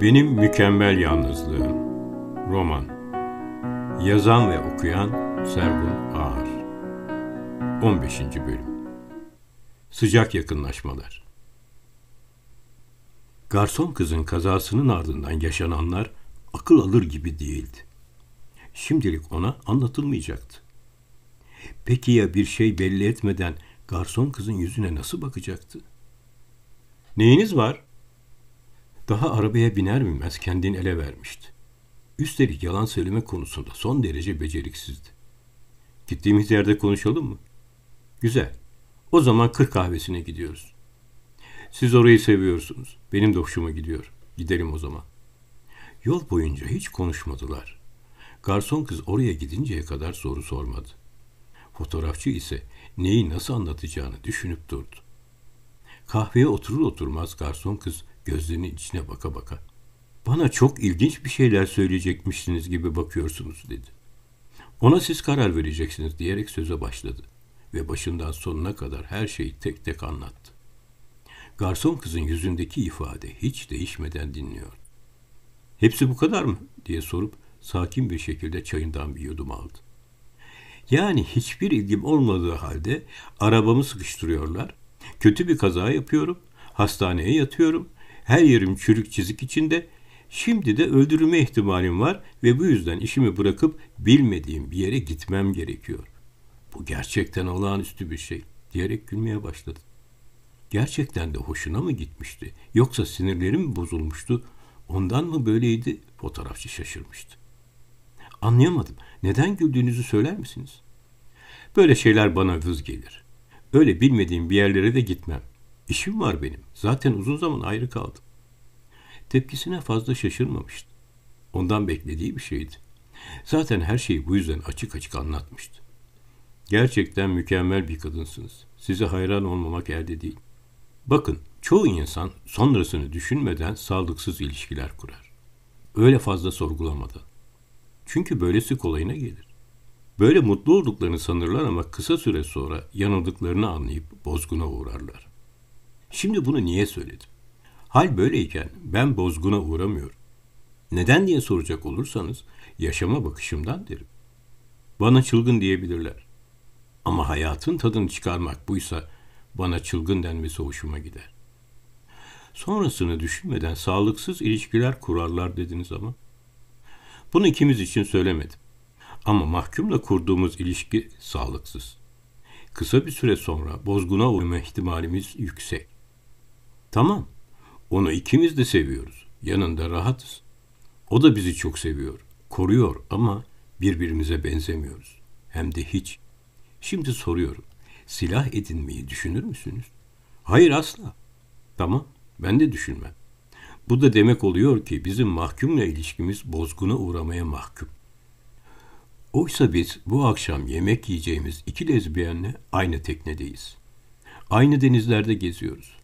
Benim Mükemmel Yalnızlığım Roman Yazan ve okuyan Sergun Ağar 15. Bölüm Sıcak yakınlaşmalar Garson kızın kazasının ardından yaşananlar akıl alır gibi değildi. Şimdilik ona anlatılmayacaktı. Peki ya bir şey belli etmeden garson kızın yüzüne nasıl bakacaktı? Neyiniz var? Daha arabaya biner binmez kendini ele vermişti. Üstelik yalan söyleme konusunda son derece beceriksizdi. Gittiğimiz yerde konuşalım mı? Güzel. O zaman kır kahvesine gidiyoruz. Siz orayı seviyorsunuz. Benim de hoşuma gidiyor. Gidelim o zaman. Yol boyunca hiç konuşmadılar. Garson kız oraya gidinceye kadar soru sormadı. Fotoğrafçı ise neyi nasıl anlatacağını düşünüp durdu. Kahveye oturur oturmaz garson kız gözlerinin içine baka baka. Bana çok ilginç bir şeyler söyleyecekmişsiniz gibi bakıyorsunuz dedi. Ona siz karar vereceksiniz diyerek söze başladı ve başından sonuna kadar her şeyi tek tek anlattı. Garson kızın yüzündeki ifade hiç değişmeden dinliyor. Hepsi bu kadar mı diye sorup sakin bir şekilde çayından bir yudum aldı. Yani hiçbir ilgim olmadığı halde arabamı sıkıştırıyorlar. Kötü bir kaza yapıyorum. Hastaneye yatıyorum. Her yerim çürük çizik içinde. Şimdi de öldürülme ihtimalim var ve bu yüzden işimi bırakıp bilmediğim bir yere gitmem gerekiyor. Bu gerçekten olağanüstü bir şey diyerek gülmeye başladı. Gerçekten de hoşuna mı gitmişti yoksa sinirleri mi bozulmuştu? Ondan mı böyleydi? Fotoğrafçı şaşırmıştı. Anlayamadım. Neden güldüğünüzü söyler misiniz? Böyle şeyler bana vız gelir. Öyle bilmediğim bir yerlere de gitmem. İşim var benim. Zaten uzun zaman ayrı kaldım. Tepkisine fazla şaşırmamıştı. Ondan beklediği bir şeydi. Zaten her şeyi bu yüzden açık açık anlatmıştı. Gerçekten mükemmel bir kadınsınız. Size hayran olmamak elde değil. Bakın, çoğu insan sonrasını düşünmeden sağlıksız ilişkiler kurar. Öyle fazla sorgulamadan. Çünkü böylesi kolayına gelir. Böyle mutlu olduklarını sanırlar ama kısa süre sonra yanıldıklarını anlayıp bozguna uğrarlar. Şimdi bunu niye söyledim? Hal böyleyken ben bozguna uğramıyorum. Neden diye soracak olursanız yaşama bakışımdan derim. Bana çılgın diyebilirler. Ama hayatın tadını çıkarmak buysa bana çılgın denmesi hoşuma gider. Sonrasını düşünmeden sağlıksız ilişkiler kurarlar dediniz ama. Bunu ikimiz için söylemedim. Ama mahkumla kurduğumuz ilişki sağlıksız. Kısa bir süre sonra bozguna uğrama ihtimalimiz yüksek. Tamam, onu ikimiz de seviyoruz. Yanında rahatız. O da bizi çok seviyor, koruyor ama birbirimize benzemiyoruz. Hem de hiç. Şimdi soruyorum, silah edinmeyi düşünür müsünüz? Hayır asla. Tamam, ben de düşünmem. Bu da demek oluyor ki bizim mahkumla ilişkimiz bozguna uğramaya mahkum. Oysa biz bu akşam yemek yiyeceğimiz iki lezbiyenle aynı teknedeyiz. Aynı denizlerde geziyoruz.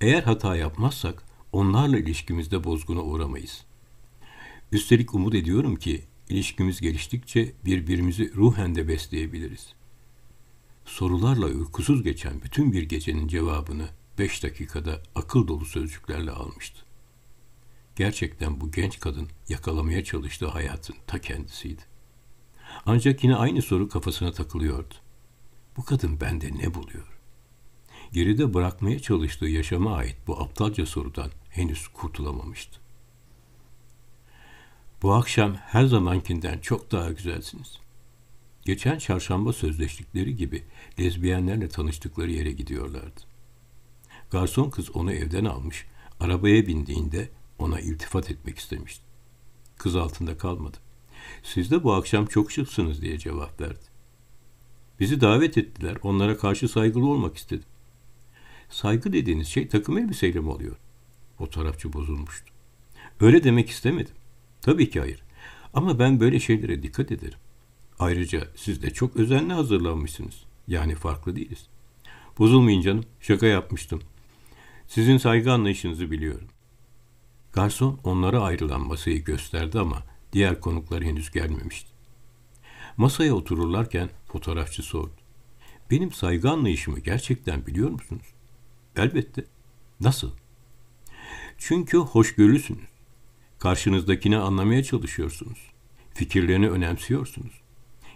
Eğer hata yapmazsak onlarla ilişkimizde bozguna uğramayız. Üstelik umut ediyorum ki ilişkimiz geliştikçe birbirimizi ruhen de besleyebiliriz. Sorularla uykusuz geçen bütün bir gecenin cevabını beş dakikada akıl dolu sözcüklerle almıştı. Gerçekten bu genç kadın yakalamaya çalıştığı hayatın ta kendisiydi. Ancak yine aynı soru kafasına takılıyordu. Bu kadın bende ne buluyor? Geride bırakmaya çalıştığı yaşama ait bu aptalca sorudan henüz kurtulamamıştı. Bu akşam her zamankinden çok daha güzelsiniz. Geçen çarşamba sözleştikleri gibi lezbiyenlerle tanıştıkları yere gidiyorlardı. Garson kız onu evden almış, arabaya bindiğinde ona iltifat etmek istemişti. Kız altında kalmadı. Siz de bu akşam çok şıksınız diye cevap verdi. Bizi davet ettiler. Onlara karşı saygılı olmak istedim. Saygı dediğiniz şey takım elbiseyle mi oluyor? Fotoğrafçı bozulmuştu. Öyle demek istemedim. Tabii ki hayır. Ama ben böyle şeylere dikkat ederim. Ayrıca siz de çok özenli hazırlanmışsınız. Yani farklı değiliz. Bozulmayın canım. Şaka yapmıştım. Sizin saygı anlayışınızı biliyorum. Garson onlara ayrılan masayı gösterdi ama diğer konuklar henüz gelmemişti. Masaya otururlarken fotoğrafçı sordu. Benim saygı anlayışımı gerçekten biliyor musunuz? Elbette. Nasıl? Çünkü hoşgörülüsünüz. Karşınızdakini anlamaya çalışıyorsunuz. Fikirlerini önemsiyorsunuz.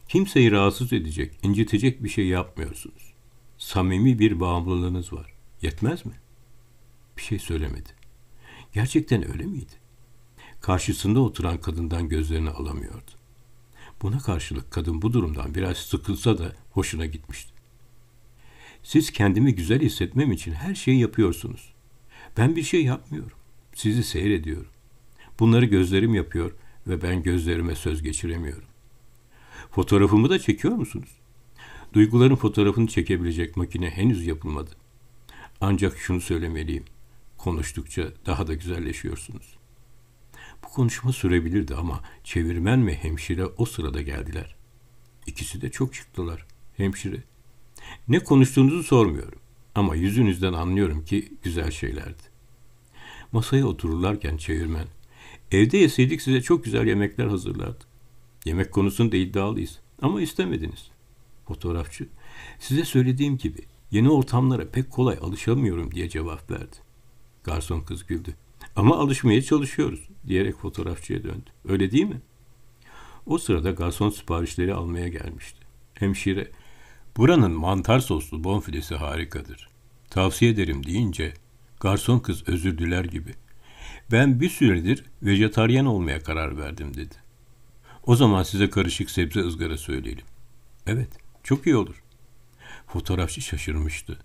Kimseyi rahatsız edecek, incitecek bir şey yapmıyorsunuz. Samimi bir bağımlılığınız var. Yetmez mi? Bir şey söylemedi. Gerçekten öyle miydi? Karşısında oturan kadından gözlerini alamıyordu. Buna karşılık kadın bu durumdan biraz sıkılsa da hoşuna gitmişti. Siz kendimi güzel hissetmem için her şeyi yapıyorsunuz. Ben bir şey yapmıyorum. Sizi seyrediyorum. Bunları gözlerim yapıyor ve ben gözlerime söz geçiremiyorum. Fotoğrafımı da çekiyor musunuz? Duyguların fotoğrafını çekebilecek makine henüz yapılmadı. Ancak şunu söylemeliyim. Konuştukça daha da güzelleşiyorsunuz. Bu konuşma sürebilirdi ama çevirmen ve hemşire o sırada geldiler. İkisi de çok çıktılar. Hemşire. Ne konuştuğunuzu sormuyorum. Ama yüzünüzden anlıyorum ki güzel şeylerdi. Masaya otururlarken çevirmen. Evde yeseydik size çok güzel yemekler hazırlardı. Yemek konusunda iddialıyız. Ama istemediniz. Fotoğrafçı. Size söylediğim gibi yeni ortamlara pek kolay alışamıyorum diye cevap verdi. Garson kız güldü. Ama alışmaya çalışıyoruz diyerek fotoğrafçıya döndü. Öyle değil mi? O sırada garson siparişleri almaya gelmişti. Hemşire, buranın mantar soslu bonfilesi harikadır. Tavsiye ederim deyince garson kız özür diler gibi. Ben bir süredir vejetaryen olmaya karar verdim dedi. O zaman size karışık sebze ızgara söyleyelim. Evet, çok iyi olur. Fotoğrafçı şaşırmıştı.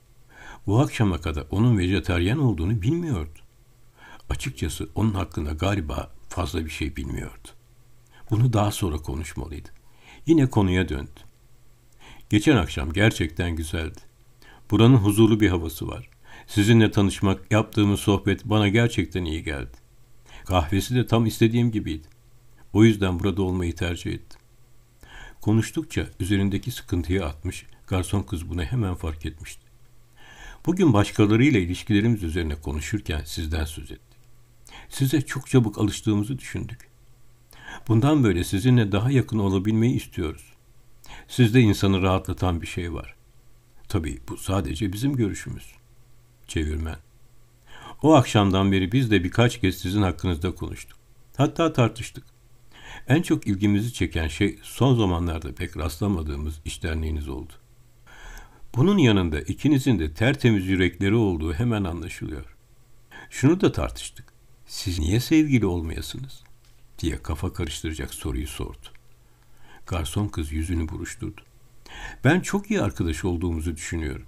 Bu akşama kadar onun vejetaryen olduğunu bilmiyordu. Açıkçası onun hakkında galiba fazla bir şey bilmiyordu. Bunu daha sonra konuşmalıydı. Yine konuya döndü. Geçen akşam gerçekten güzeldi. Buranın huzurlu bir havası var. Sizinle tanışmak, yaptığımız sohbet bana gerçekten iyi geldi. Kahvesi de tam istediğim gibiydi. O yüzden burada olmayı tercih ettim. Konuştukça üzerindeki sıkıntıyı atmış, garson kız bunu hemen fark etmişti. Bugün başkalarıyla ilişkilerimiz üzerine konuşurken sizden söz ettim. Size çok çabuk alıştığımızı düşündük. Bundan böyle sizinle daha yakın olabilmeyi istiyoruz. Sizde insanı rahatlatan bir şey var. Tabii bu sadece bizim görüşümüz. Çevirmen. O akşamdan beri biz de birkaç kez sizin hakkınızda konuştuk. Hatta tartıştık. En çok ilgimizi çeken şey son zamanlarda pek rastlamadığımız işlerliğiniz oldu. Bunun yanında ikinizin de tertemiz yürekleri olduğu hemen anlaşılıyor. Şunu da tartıştık. Siz niye sevgili olmayasınız? diye kafa karıştıracak soruyu sordu. Garson kız yüzünü buruşturdu. Ben çok iyi arkadaş olduğumuzu düşünüyorum.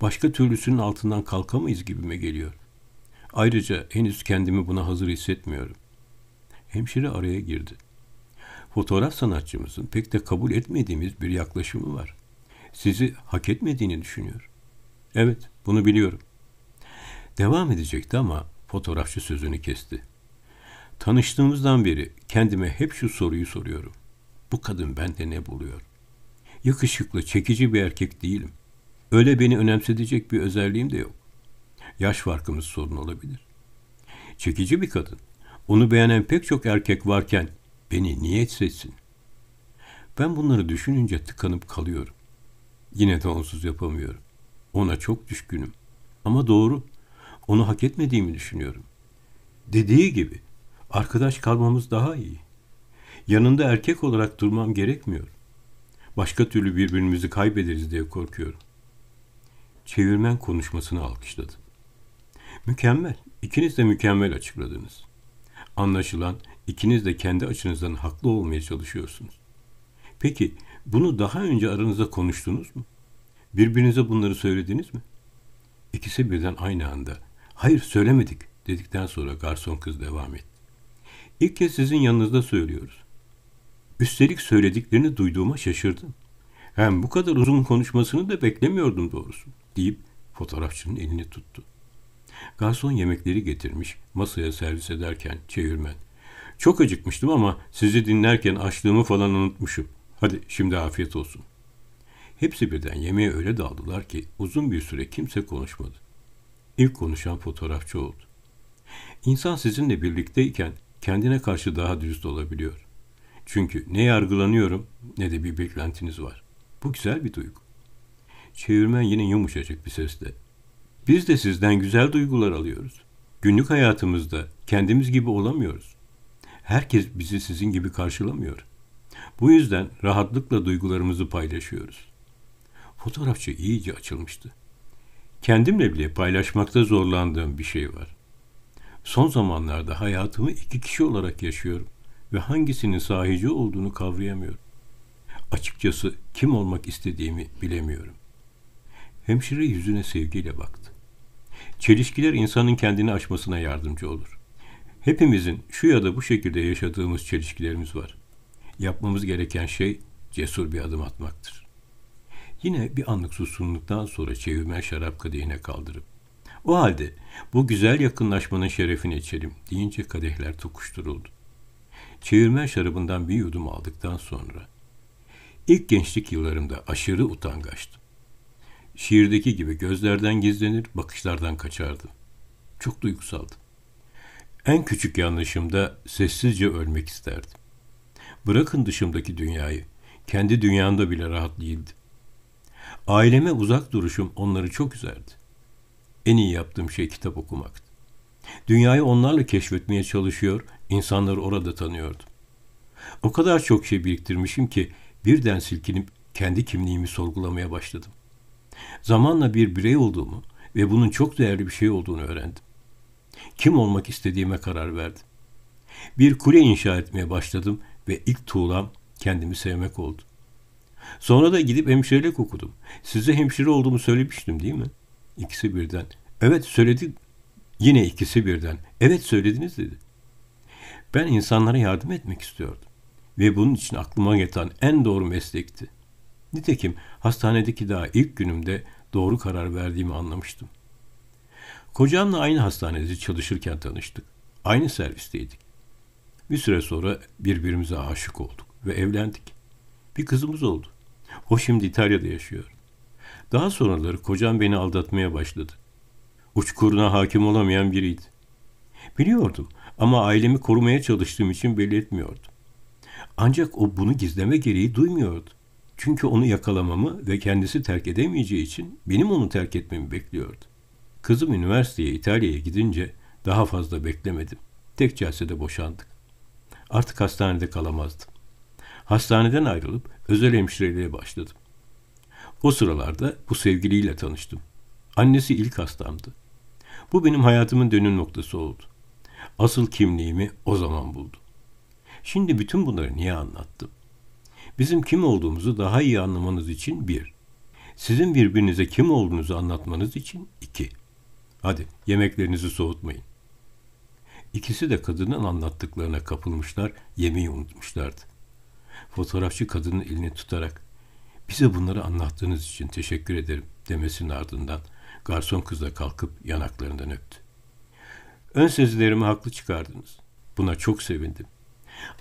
Başka türlüsünün altından kalkamayız gibime geliyor. Ayrıca henüz kendimi buna hazır hissetmiyorum. Hemşire araya girdi. Fotoğraf sanatçımızın pek de kabul etmediğimiz bir yaklaşımı var. Sizi hak etmediğini düşünüyor. Evet, bunu biliyorum. Devam edecekti ama Fotoğrafçı sözünü kesti. Tanıştığımızdan beri kendime hep şu soruyu soruyorum. Bu kadın bende ne buluyor? Yakışıklı, çekici bir erkek değilim. Öyle beni önemsedecek bir özelliğim de yok. Yaş farkımız sorun olabilir. Çekici bir kadın. Onu beğenen pek çok erkek varken beni niye seçsin? Ben bunları düşününce tıkanıp kalıyorum. Yine de onsuz yapamıyorum. Ona çok düşkünüm. Ama doğru onu hak etmediğimi düşünüyorum. Dediği gibi arkadaş kalmamız daha iyi. Yanında erkek olarak durmam gerekmiyor. Başka türlü birbirimizi kaybederiz diye korkuyorum. Çevirmen konuşmasını alkışladı. Mükemmel. İkiniz de mükemmel açıkladınız. Anlaşılan ikiniz de kendi açınızdan haklı olmaya çalışıyorsunuz. Peki bunu daha önce aranızda konuştunuz mu? Birbirinize bunları söylediniz mi? İkisi birden aynı anda Hayır söylemedik dedikten sonra garson kız devam etti. İlk kez sizin yanınızda söylüyoruz. Üstelik söylediklerini duyduğuma şaşırdım. Hem bu kadar uzun konuşmasını da beklemiyordum doğrusu deyip fotoğrafçının elini tuttu. Garson yemekleri getirmiş, masaya servis ederken çevirmen. Çok acıkmıştım ama sizi dinlerken açlığımı falan unutmuşum. Hadi şimdi afiyet olsun. Hepsi birden yemeğe öyle daldılar ki uzun bir süre kimse konuşmadı. İlk konuşan fotoğrafçı oldu. İnsan sizinle birlikteyken kendine karşı daha dürüst olabiliyor. Çünkü ne yargılanıyorum ne de bir beklentiniz var. Bu güzel bir duygu. Çevirmen yine yumuşacık bir sesle. Biz de sizden güzel duygular alıyoruz. Günlük hayatımızda kendimiz gibi olamıyoruz. Herkes bizi sizin gibi karşılamıyor. Bu yüzden rahatlıkla duygularımızı paylaşıyoruz. Fotoğrafçı iyice açılmıştı. Kendimle bile paylaşmakta zorlandığım bir şey var. Son zamanlarda hayatımı iki kişi olarak yaşıyorum ve hangisinin sahici olduğunu kavrayamıyorum. Açıkçası kim olmak istediğimi bilemiyorum. Hemşire yüzüne sevgiyle baktı. Çelişkiler insanın kendini aşmasına yardımcı olur. Hepimizin şu ya da bu şekilde yaşadığımız çelişkilerimiz var. Yapmamız gereken şey cesur bir adım atmaktır. Yine bir anlık suskunluktan sonra çevirmen şarap kadehine kaldırıp o halde bu güzel yakınlaşmanın şerefini içelim deyince kadehler tokuşturuldu. Çevirmen şarabından bir yudum aldıktan sonra ilk gençlik yıllarımda aşırı utangaçtım. Şiirdeki gibi gözlerden gizlenir, bakışlardan kaçardım. Çok duygusaldım. En küçük yanlışımda sessizce ölmek isterdim. Bırakın dışımdaki dünyayı, kendi dünyamda bile rahat değildim. Aileme uzak duruşum onları çok üzerdi. En iyi yaptığım şey kitap okumaktı. Dünyayı onlarla keşfetmeye çalışıyor, insanları orada tanıyordum. O kadar çok şey biriktirmişim ki birden silkinip kendi kimliğimi sorgulamaya başladım. Zamanla bir birey olduğumu ve bunun çok değerli bir şey olduğunu öğrendim. Kim olmak istediğime karar verdim. Bir kule inşa etmeye başladım ve ilk tuğlam kendimi sevmek oldu. Sonra da gidip hemşirelik okudum. Size hemşire olduğumu söylemiştim değil mi? İkisi birden. Evet söyledim. Yine ikisi birden. Evet söylediniz dedi. Ben insanlara yardım etmek istiyordum. Ve bunun için aklıma gelen en doğru meslekti. Nitekim hastanedeki daha ilk günümde doğru karar verdiğimi anlamıştım. Kocamla aynı hastanede çalışırken tanıştık. Aynı servisteydik. Bir süre sonra birbirimize aşık olduk ve evlendik. Bir kızımız oldu. O şimdi İtalya'da yaşıyor. Daha sonraları kocam beni aldatmaya başladı. Uçkuruna hakim olamayan biriydi. Biliyordum ama ailemi korumaya çalıştığım için belli etmiyordum. Ancak o bunu gizleme gereği duymuyordu. Çünkü onu yakalamamı ve kendisi terk edemeyeceği için benim onu terk etmemi bekliyordu. Kızım üniversiteye İtalya'ya gidince daha fazla beklemedim. Tek celsede boşandık. Artık hastanede kalamazdım. Hastaneden ayrılıp özel hemşireliğe başladım. O sıralarda bu sevgiliyle tanıştım. Annesi ilk hastamdı. Bu benim hayatımın dönüm noktası oldu. Asıl kimliğimi o zaman buldum. Şimdi bütün bunları niye anlattım? Bizim kim olduğumuzu daha iyi anlamanız için bir. Sizin birbirinize kim olduğunuzu anlatmanız için iki. Hadi yemeklerinizi soğutmayın. İkisi de kadının anlattıklarına kapılmışlar, yemeği unutmuşlardı. Fotoğrafçı kadının elini tutarak bize bunları anlattığınız için teşekkür ederim demesinin ardından garson kız da kalkıp yanaklarından öptü. Ön sezilerimi haklı çıkardınız. Buna çok sevindim.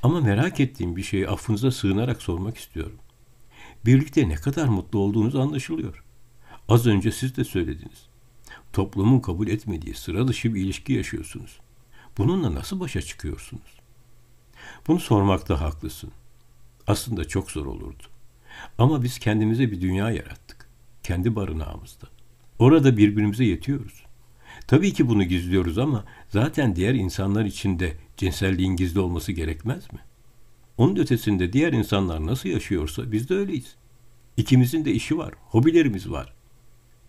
Ama merak ettiğim bir şeyi affınıza sığınarak sormak istiyorum. Birlikte ne kadar mutlu olduğunuz anlaşılıyor. Az önce siz de söylediniz. Toplumun kabul etmediği sıra dışı bir ilişki yaşıyorsunuz. Bununla nasıl başa çıkıyorsunuz? Bunu sormakta haklısın. Aslında çok zor olurdu. Ama biz kendimize bir dünya yarattık. Kendi barınağımızda. Orada birbirimize yetiyoruz. Tabii ki bunu gizliyoruz ama zaten diğer insanlar için de cinselliğin gizli olması gerekmez mi? Onun ötesinde diğer insanlar nasıl yaşıyorsa biz de öyleyiz. İkimizin de işi var, hobilerimiz var.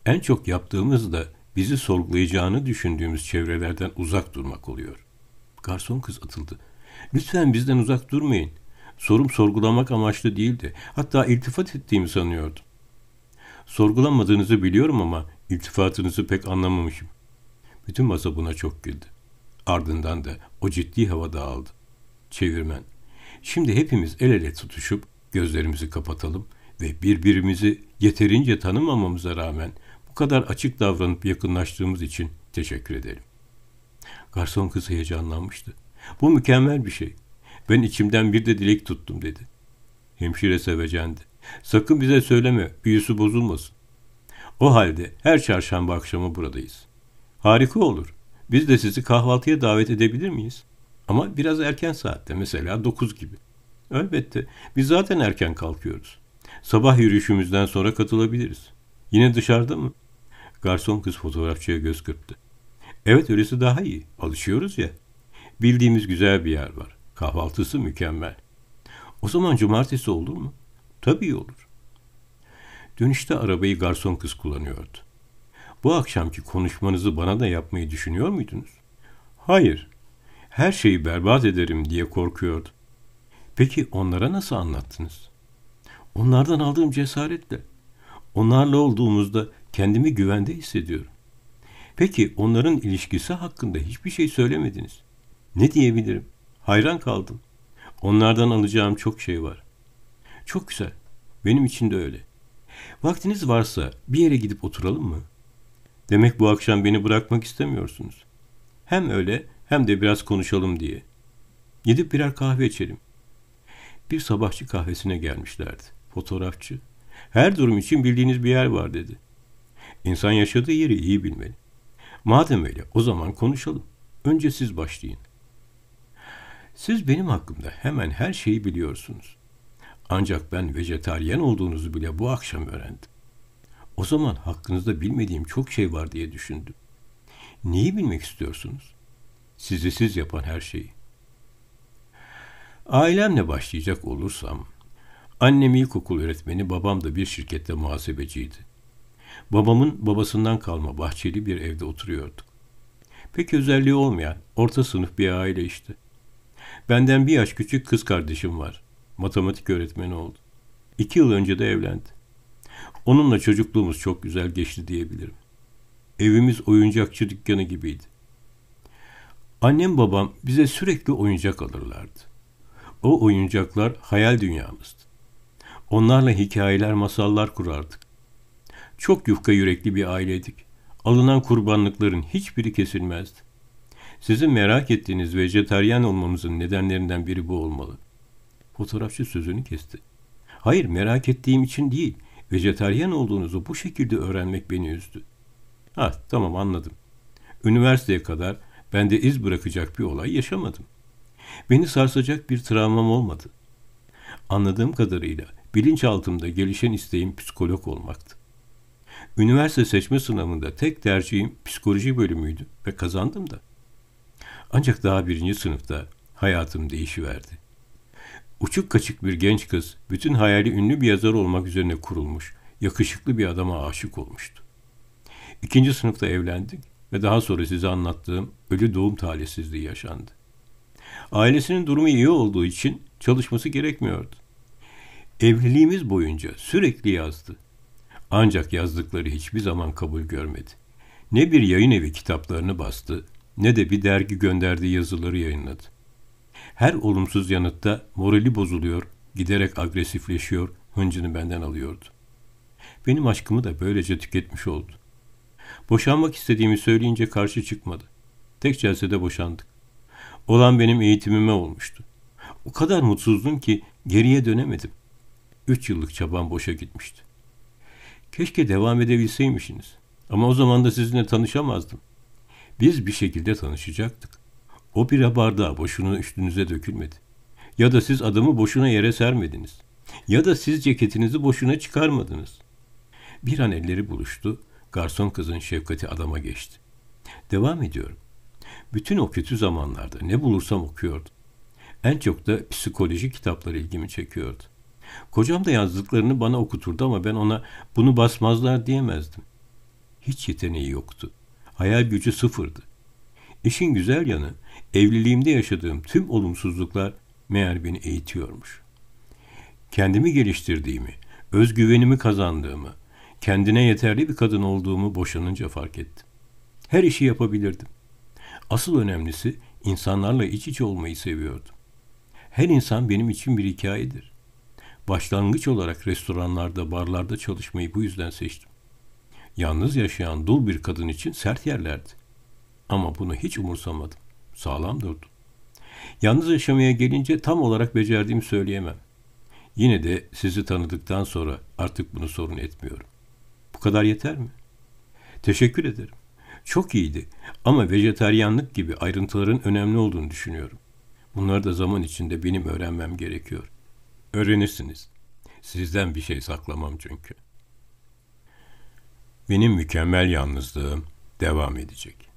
En çok yaptığımız da bizi sorgulayacağını düşündüğümüz çevrelerden uzak durmak oluyor. Garson kız atıldı. Lütfen bizden uzak durmayın. Sorum sorgulamak amaçlı değildi. Hatta iltifat ettiğimi sanıyordum. Sorgulamadığınızı biliyorum ama iltifatınızı pek anlamamışım. Bütün masa buna çok güldü. Ardından da o ciddi hava dağıldı. Çevirmen. Şimdi hepimiz el ele tutuşup gözlerimizi kapatalım ve birbirimizi yeterince tanımamamıza rağmen bu kadar açık davranıp yakınlaştığımız için teşekkür edelim. Garson kız heyecanlanmıştı. Bu mükemmel bir şey. Ben içimden bir de dilek tuttum dedi. Hemşire sevecendi. Sakın bize söyleme, büyüsü bozulmasın. O halde her çarşamba akşamı buradayız. Harika olur. Biz de sizi kahvaltıya davet edebilir miyiz? Ama biraz erken saatte, mesela 9 gibi. Elbette, biz zaten erken kalkıyoruz. Sabah yürüyüşümüzden sonra katılabiliriz. Yine dışarıda mı? Garson kız fotoğrafçıya göz kırptı. Evet öylesi daha iyi. Alışıyoruz ya. Bildiğimiz güzel bir yer var. Kahvaltısı mükemmel. O zaman cumartesi olur mu? Tabii olur. Dönüşte arabayı garson kız kullanıyordu. Bu akşamki konuşmanızı bana da yapmayı düşünüyor muydunuz? Hayır. Her şeyi berbat ederim diye korkuyordu. Peki onlara nasıl anlattınız? Onlardan aldığım cesaretle. Onlarla olduğumuzda kendimi güvende hissediyorum. Peki onların ilişkisi hakkında hiçbir şey söylemediniz. Ne diyebilirim? Hayran kaldım. Onlardan alacağım çok şey var. Çok güzel. Benim için de öyle. Vaktiniz varsa bir yere gidip oturalım mı? Demek bu akşam beni bırakmak istemiyorsunuz. Hem öyle hem de biraz konuşalım diye. Gidip birer kahve içelim. Bir sabahçı kahvesine gelmişlerdi. Fotoğrafçı. Her durum için bildiğiniz bir yer var dedi. İnsan yaşadığı yeri iyi bilmeli. Madem öyle o zaman konuşalım. Önce siz başlayın. Siz benim hakkımda hemen her şeyi biliyorsunuz. Ancak ben vejetaryen olduğunuzu bile bu akşam öğrendim. O zaman hakkınızda bilmediğim çok şey var diye düşündüm. Neyi bilmek istiyorsunuz? Sizi siz yapan her şeyi. Ailemle başlayacak olursam, annem ilkokul öğretmeni, babam da bir şirkette muhasebeciydi. Babamın babasından kalma bahçeli bir evde oturuyorduk. Pek özelliği olmayan, orta sınıf bir aile işte. Benden bir yaş küçük kız kardeşim var. Matematik öğretmeni oldu. İki yıl önce de evlendi. Onunla çocukluğumuz çok güzel geçti diyebilirim. Evimiz oyuncakçı dükkanı gibiydi. Annem babam bize sürekli oyuncak alırlardı. O oyuncaklar hayal dünyamızdı. Onlarla hikayeler, masallar kurardık. Çok yufka yürekli bir aileydik. Alınan kurbanlıkların hiçbiri kesilmezdi. Sizin merak ettiğiniz vejetaryen olmamızın nedenlerinden biri bu olmalı. Fotoğrafçı sözünü kesti. Hayır merak ettiğim için değil, vejetaryen olduğunuzu bu şekilde öğrenmek beni üzdü. Ha tamam anladım. Üniversiteye kadar bende iz bırakacak bir olay yaşamadım. Beni sarsacak bir travmam olmadı. Anladığım kadarıyla bilinçaltımda gelişen isteğim psikolog olmaktı. Üniversite seçme sınavında tek tercihim psikoloji bölümüydü ve kazandım da. Ancak daha birinci sınıfta hayatım değişiverdi. Uçuk kaçık bir genç kız, bütün hayali ünlü bir yazar olmak üzerine kurulmuş, yakışıklı bir adama aşık olmuştu. İkinci sınıfta evlendik ve daha sonra size anlattığım ölü doğum talihsizliği yaşandı. Ailesinin durumu iyi olduğu için çalışması gerekmiyordu. Evliliğimiz boyunca sürekli yazdı. Ancak yazdıkları hiçbir zaman kabul görmedi. Ne bir yayın evi kitaplarını bastı, ne de bir dergi gönderdiği yazıları yayınladı. Her olumsuz yanıtta morali bozuluyor, giderek agresifleşiyor, hıncını benden alıyordu. Benim aşkımı da böylece tüketmiş oldu. Boşanmak istediğimi söyleyince karşı çıkmadı. Tek celsede boşandık. Olan benim eğitimime olmuştu. O kadar mutsuzdum ki geriye dönemedim. Üç yıllık çabam boşa gitmişti. Keşke devam edebilseymişsiniz. Ama o zaman da sizinle tanışamazdım. Biz bir şekilde tanışacaktık. O bira bardağı boşuna üstünüze dökülmedi. Ya da siz adamı boşuna yere sermediniz. Ya da siz ceketinizi boşuna çıkarmadınız. Bir an elleri buluştu, garson kızın şefkati adama geçti. Devam ediyorum. Bütün o kötü zamanlarda ne bulursam okuyordum. En çok da psikoloji kitapları ilgimi çekiyordu. Kocam da yazdıklarını bana okuturdu ama ben ona bunu basmazlar diyemezdim. Hiç yeteneği yoktu. Hayal gücü sıfırdı. İşin güzel yanı evliliğimde yaşadığım tüm olumsuzluklar meğer beni eğitiyormuş. Kendimi geliştirdiğimi, özgüvenimi kazandığımı, kendine yeterli bir kadın olduğumu boşanınca fark ettim. Her işi yapabilirdim. Asıl önemlisi insanlarla iç içe olmayı seviyordum. Her insan benim için bir hikayedir. Başlangıç olarak restoranlarda, barlarda çalışmayı bu yüzden seçtim. Yalnız yaşayan dul bir kadın için sert yerlerdi. Ama bunu hiç umursamadım. Sağlam durdum. Yalnız yaşamaya gelince tam olarak becerdiğimi söyleyemem. Yine de sizi tanıdıktan sonra artık bunu sorun etmiyorum. Bu kadar yeter mi? Teşekkür ederim. Çok iyiydi ama vejetaryenlik gibi ayrıntıların önemli olduğunu düşünüyorum. Bunları da zaman içinde benim öğrenmem gerekiyor. Öğrenirsiniz. Sizden bir şey saklamam çünkü. Benim mükemmel yalnızlığım devam edecek.